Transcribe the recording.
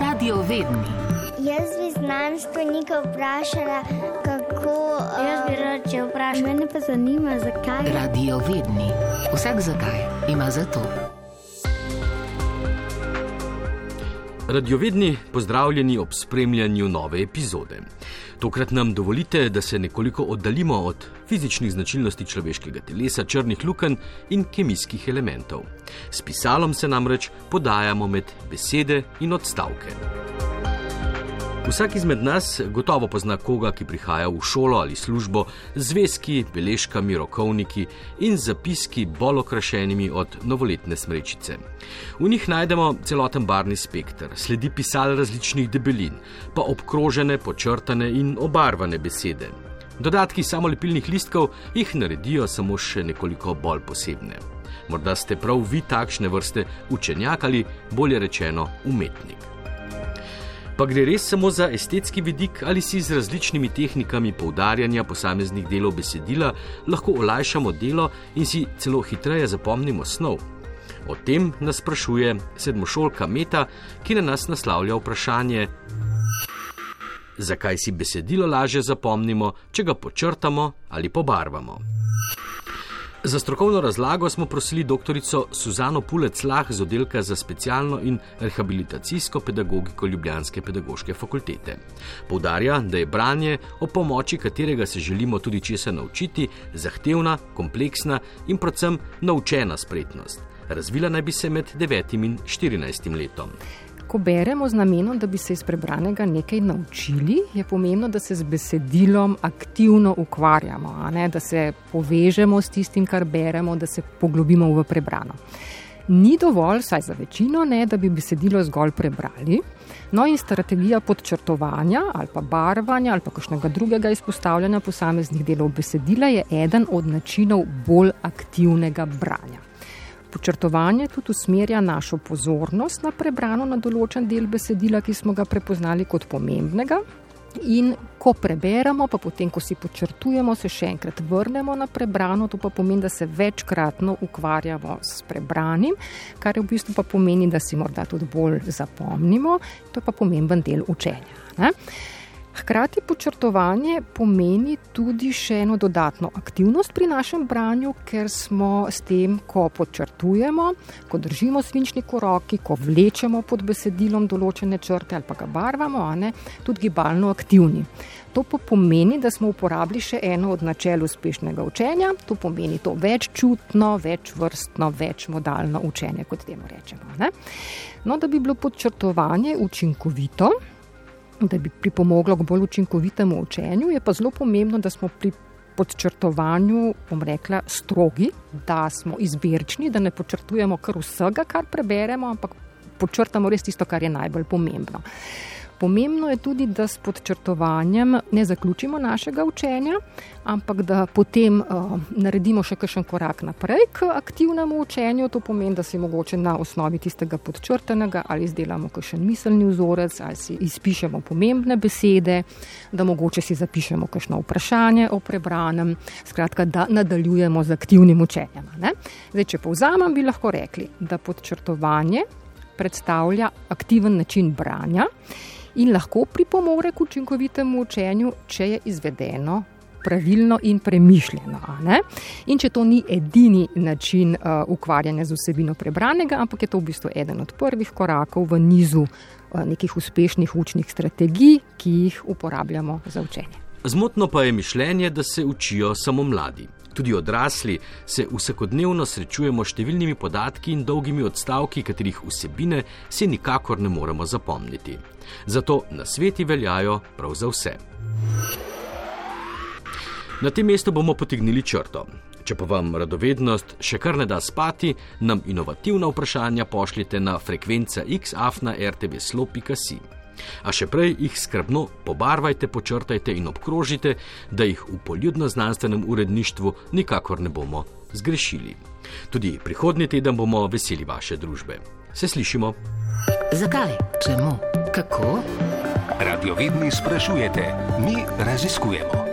Radio Vedni. Jaz bi znanstvenika vprašala, kako. Jaz bi rad če vprašal. Mene pa zanima, zakaj. Radio Vedni. Vsak zakaj ima za to. Radiovedni, pozdravljeni ob spremljanju nove epizode. Tokrat nam dovolite, da se nekoliko oddaljimo od fizičnih značilnosti človeškega telesa, črnih lukenj in kemijskih elementov. S pisalom se namreč podajamo med besede in odstavke. Vsak izmed nas gotovo pozna koga, ki prihaja v šolo ali službo z zvezki, beležkami, rokovniki in zapiski bolj okrašenimi od novoletne smrečice. V njih najdemo celoten barni spektr, sledi pisal različnih debelin, pa obkrožene, počrtane in obarvane besede. Dodatki samolepilnih listkov jih naredijo samo še nekoliko bolj posebne. Morda ste prav vi takšne vrste učenjak ali bolje rečeno umetnik. Pa gre res samo za estetski vidik ali si z različnimi tehnikami poudarjanja posameznih delov besedila lahko olajšamo delo in si celo hitreje zapomnimo snov. O tem nas sprašuje sedmošolka Meta, ki na nas naslavlja vprašanje, zakaj si besedilo lažje zapomnimo, če ga počrtamo ali pobarvamo. Za strokovno razlago smo prosili dr. Suzano Pulec-Lah z oddelka za specialno in rehabilitacijsko pedagogiko Ljubljanske pedagoške fakultete. Poudarja, da je branje, o pomoči katerega se želimo tudi česa naučiti, zahtevna, kompleksna in predvsem naučena spretnost. Razvila naj bi se med 9 in 14 letom. Ko beremo z namenom, da bi se iz prebranega nekaj naučili, je pomembno, da se z besedilom aktivno ukvarjamo, da se povežemo s tistim, kar beremo, da se poglobimo v prebrano. Ni dovolj, saj za večino, ne, da bi besedilo zgolj prebrali. No, in strategija podčrtovanja ali pa barvanja ali pa kakšnega drugega izpostavljanja posameznih delov besedila je eden od načinov bolj aktivnega branja. Počrtovanje tudi usmerja našo pozornost na prebrano na določen del besedila, ki smo ga prepoznali kot pomembnega. In ko preberemo, pa potem, ko si počrtujemo, se še enkrat vrnemo na prebrano, to pa pomeni, da se večkratno ukvarjamo s prebranim, kar v bistvu pa pomeni, da si morda tudi bolj zapomnimo, to je pa pomemben del učenja. Ne? Hkrati počrtovanje pomeni tudi še eno dodatno aktivnost pri našem branju, ker smo s tem, ko počrtujemo, ko držimo svinčnik v roki, ko vlečemo pod besedilom določene črte ali pa ga barvamo, ne, tudi gibalno aktivni. To pa pomeni, da smo uporabili še eno od načel uspešnega učenja, to pomeni to veččutno, večvrstno, večmodalno učenje, kot temu rečemo. Ne. No, da bi bilo podčrtovanje učinkovito, da bi pripomoglo k bolj učinkovitemu učenju, je pa zelo pomembno, da smo pri podčrtovanju, bom rekla, strogi, da smo izbirčni, da ne počrtujemo kar vsega, kar preberemo, ampak počrtamo res tisto, kar je najbolj pomembno. Pomembno je tudi, da s podčrtovanjem ne zaključimo našega učenja, ampak da potem uh, naredimo še kakšen korak naprej k aktivnemu učenju. To pomeni, da si mogoče na osnovi tistega podčrtanega ali izdelamo kakšen miselni vzorec ali si izpišemo pomembne besede, da mogoče si zapišemo kakšno vprašanje o prebranem, skratka, da nadaljujemo z aktivnim učenjem. Zdaj, če povzamem, bi lahko rekli, da podčrtovanje predstavlja aktiven način branja in lahko pripomore k učinkovitemu učenju, če je izvedeno pravilno in premišljeno. In če to ni edini način uh, ukvarjanja z vsebino prebranega, ampak je to v bistvu eden od prvih korakov v nizu uh, nekih uspešnih učnih strategij, ki jih uporabljamo za učenje. Zmotno pa je mišljenje, da se učijo samo mladi. Tudi odrasli se vsakodnevno srečujemo s številnimi podatki in dolgimi odstavki, katerih vsebine si nikakor ne moremo zapomniti. Zato na sveti veljajo prav za vse. Na tem mestu bomo potegnili črto. Če pa vam radovednost še kar ne da spati, nam inovativna vprašanja pošljite na frekvenca xafna.rtv.si. A še prej jih skrbno pobarvajte, počrtajte in obkrožite, da jih v poljudno-znanstvenem uredništvu nikakor ne bomo zgrešili. Tudi prihodnji teden bomo veseli vaše družbe. Se slišimo. Zakaj? Čemu? Kako? Radiovedni sprašujete, mi raziskujemo.